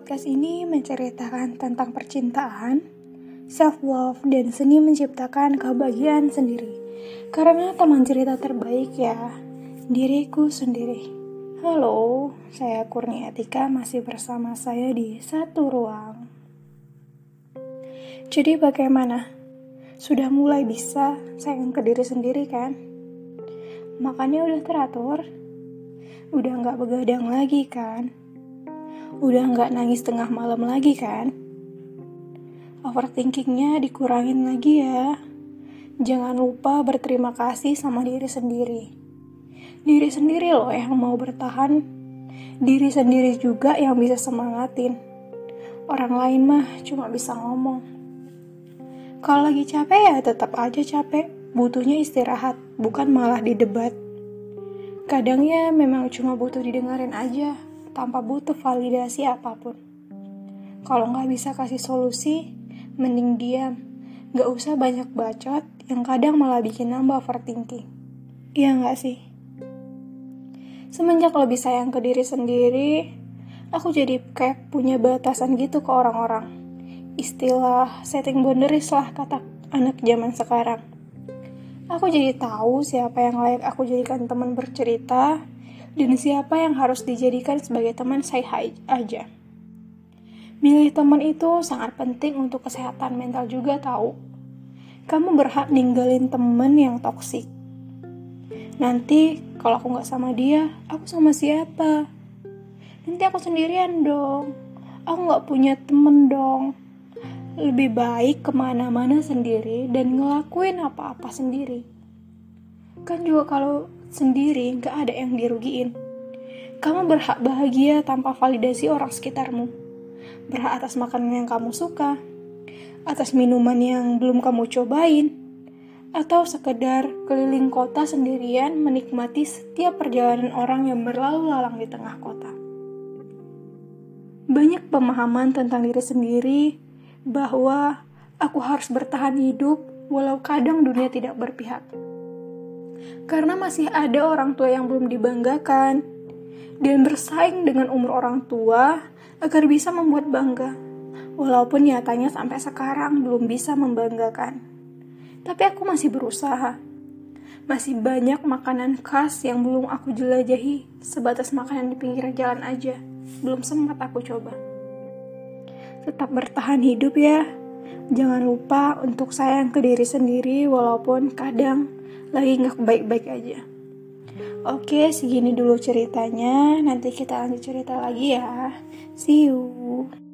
Podcast ini menceritakan tentang percintaan, self-love, dan seni menciptakan kebahagiaan sendiri. Karena teman cerita terbaik ya, diriku sendiri. Halo, saya Kurnia Tika masih bersama saya di satu ruang. Jadi bagaimana? Sudah mulai bisa sayang ke diri sendiri kan? Makannya udah teratur? Udah nggak begadang lagi kan? Udah nggak nangis tengah malam lagi kan? Overthinkingnya dikurangin lagi ya. Jangan lupa berterima kasih sama diri sendiri. Diri sendiri loh yang mau bertahan. Diri sendiri juga yang bisa semangatin. Orang lain mah cuma bisa ngomong. Kalau lagi capek ya tetap aja capek. Butuhnya istirahat, bukan malah didebat. Kadang ya memang cuma butuh didengarin aja tanpa butuh validasi apa pun. Kalau nggak bisa kasih solusi, mending diam. Nggak usah banyak bacot yang kadang malah bikin nambah overthinking. Iya nggak sih? Semenjak lebih sayang ke diri sendiri, aku jadi kayak punya batasan gitu ke orang-orang. Istilah setting boundaries lah kata anak zaman sekarang. Aku jadi tahu siapa yang layak aku jadikan teman bercerita, dan siapa yang harus dijadikan sebagai teman saya aja. Milih teman itu sangat penting untuk kesehatan mental juga tahu. Kamu berhak ninggalin teman yang toksik. Nanti kalau aku nggak sama dia, aku sama siapa? Nanti aku sendirian dong. Aku nggak punya temen dong. Lebih baik ke mana-mana sendiri dan ngelakuin apa-apa sendiri. Kan juga kalau sendiri gak ada yang dirugiin. Kamu berhak bahagia tanpa validasi orang sekitarmu. Berhak atas makanan yang kamu suka, atas minuman yang belum kamu cobain, atau sekedar keliling kota sendirian menikmati setiap perjalanan orang yang berlalu lalang di tengah kota. Banyak pemahaman tentang diri sendiri bahwa aku harus bertahan hidup walau kadang dunia tidak berpihak. Karena masih ada orang tua yang belum dibanggakan dan bersaing dengan umur orang tua agar bisa membuat bangga. Walaupun nyatanya sampai sekarang belum bisa membanggakan. Tapi aku masih berusaha. Masih banyak makanan khas yang belum aku jelajahi, sebatas makanan di pinggir jalan aja. Belum sempat aku coba. Tetap bertahan hidup ya. Jangan lupa untuk sayang ke diri sendiri walaupun kadang lagi nggak baik-baik aja. Oke, segini dulu ceritanya. Nanti kita lanjut cerita lagi ya. See you.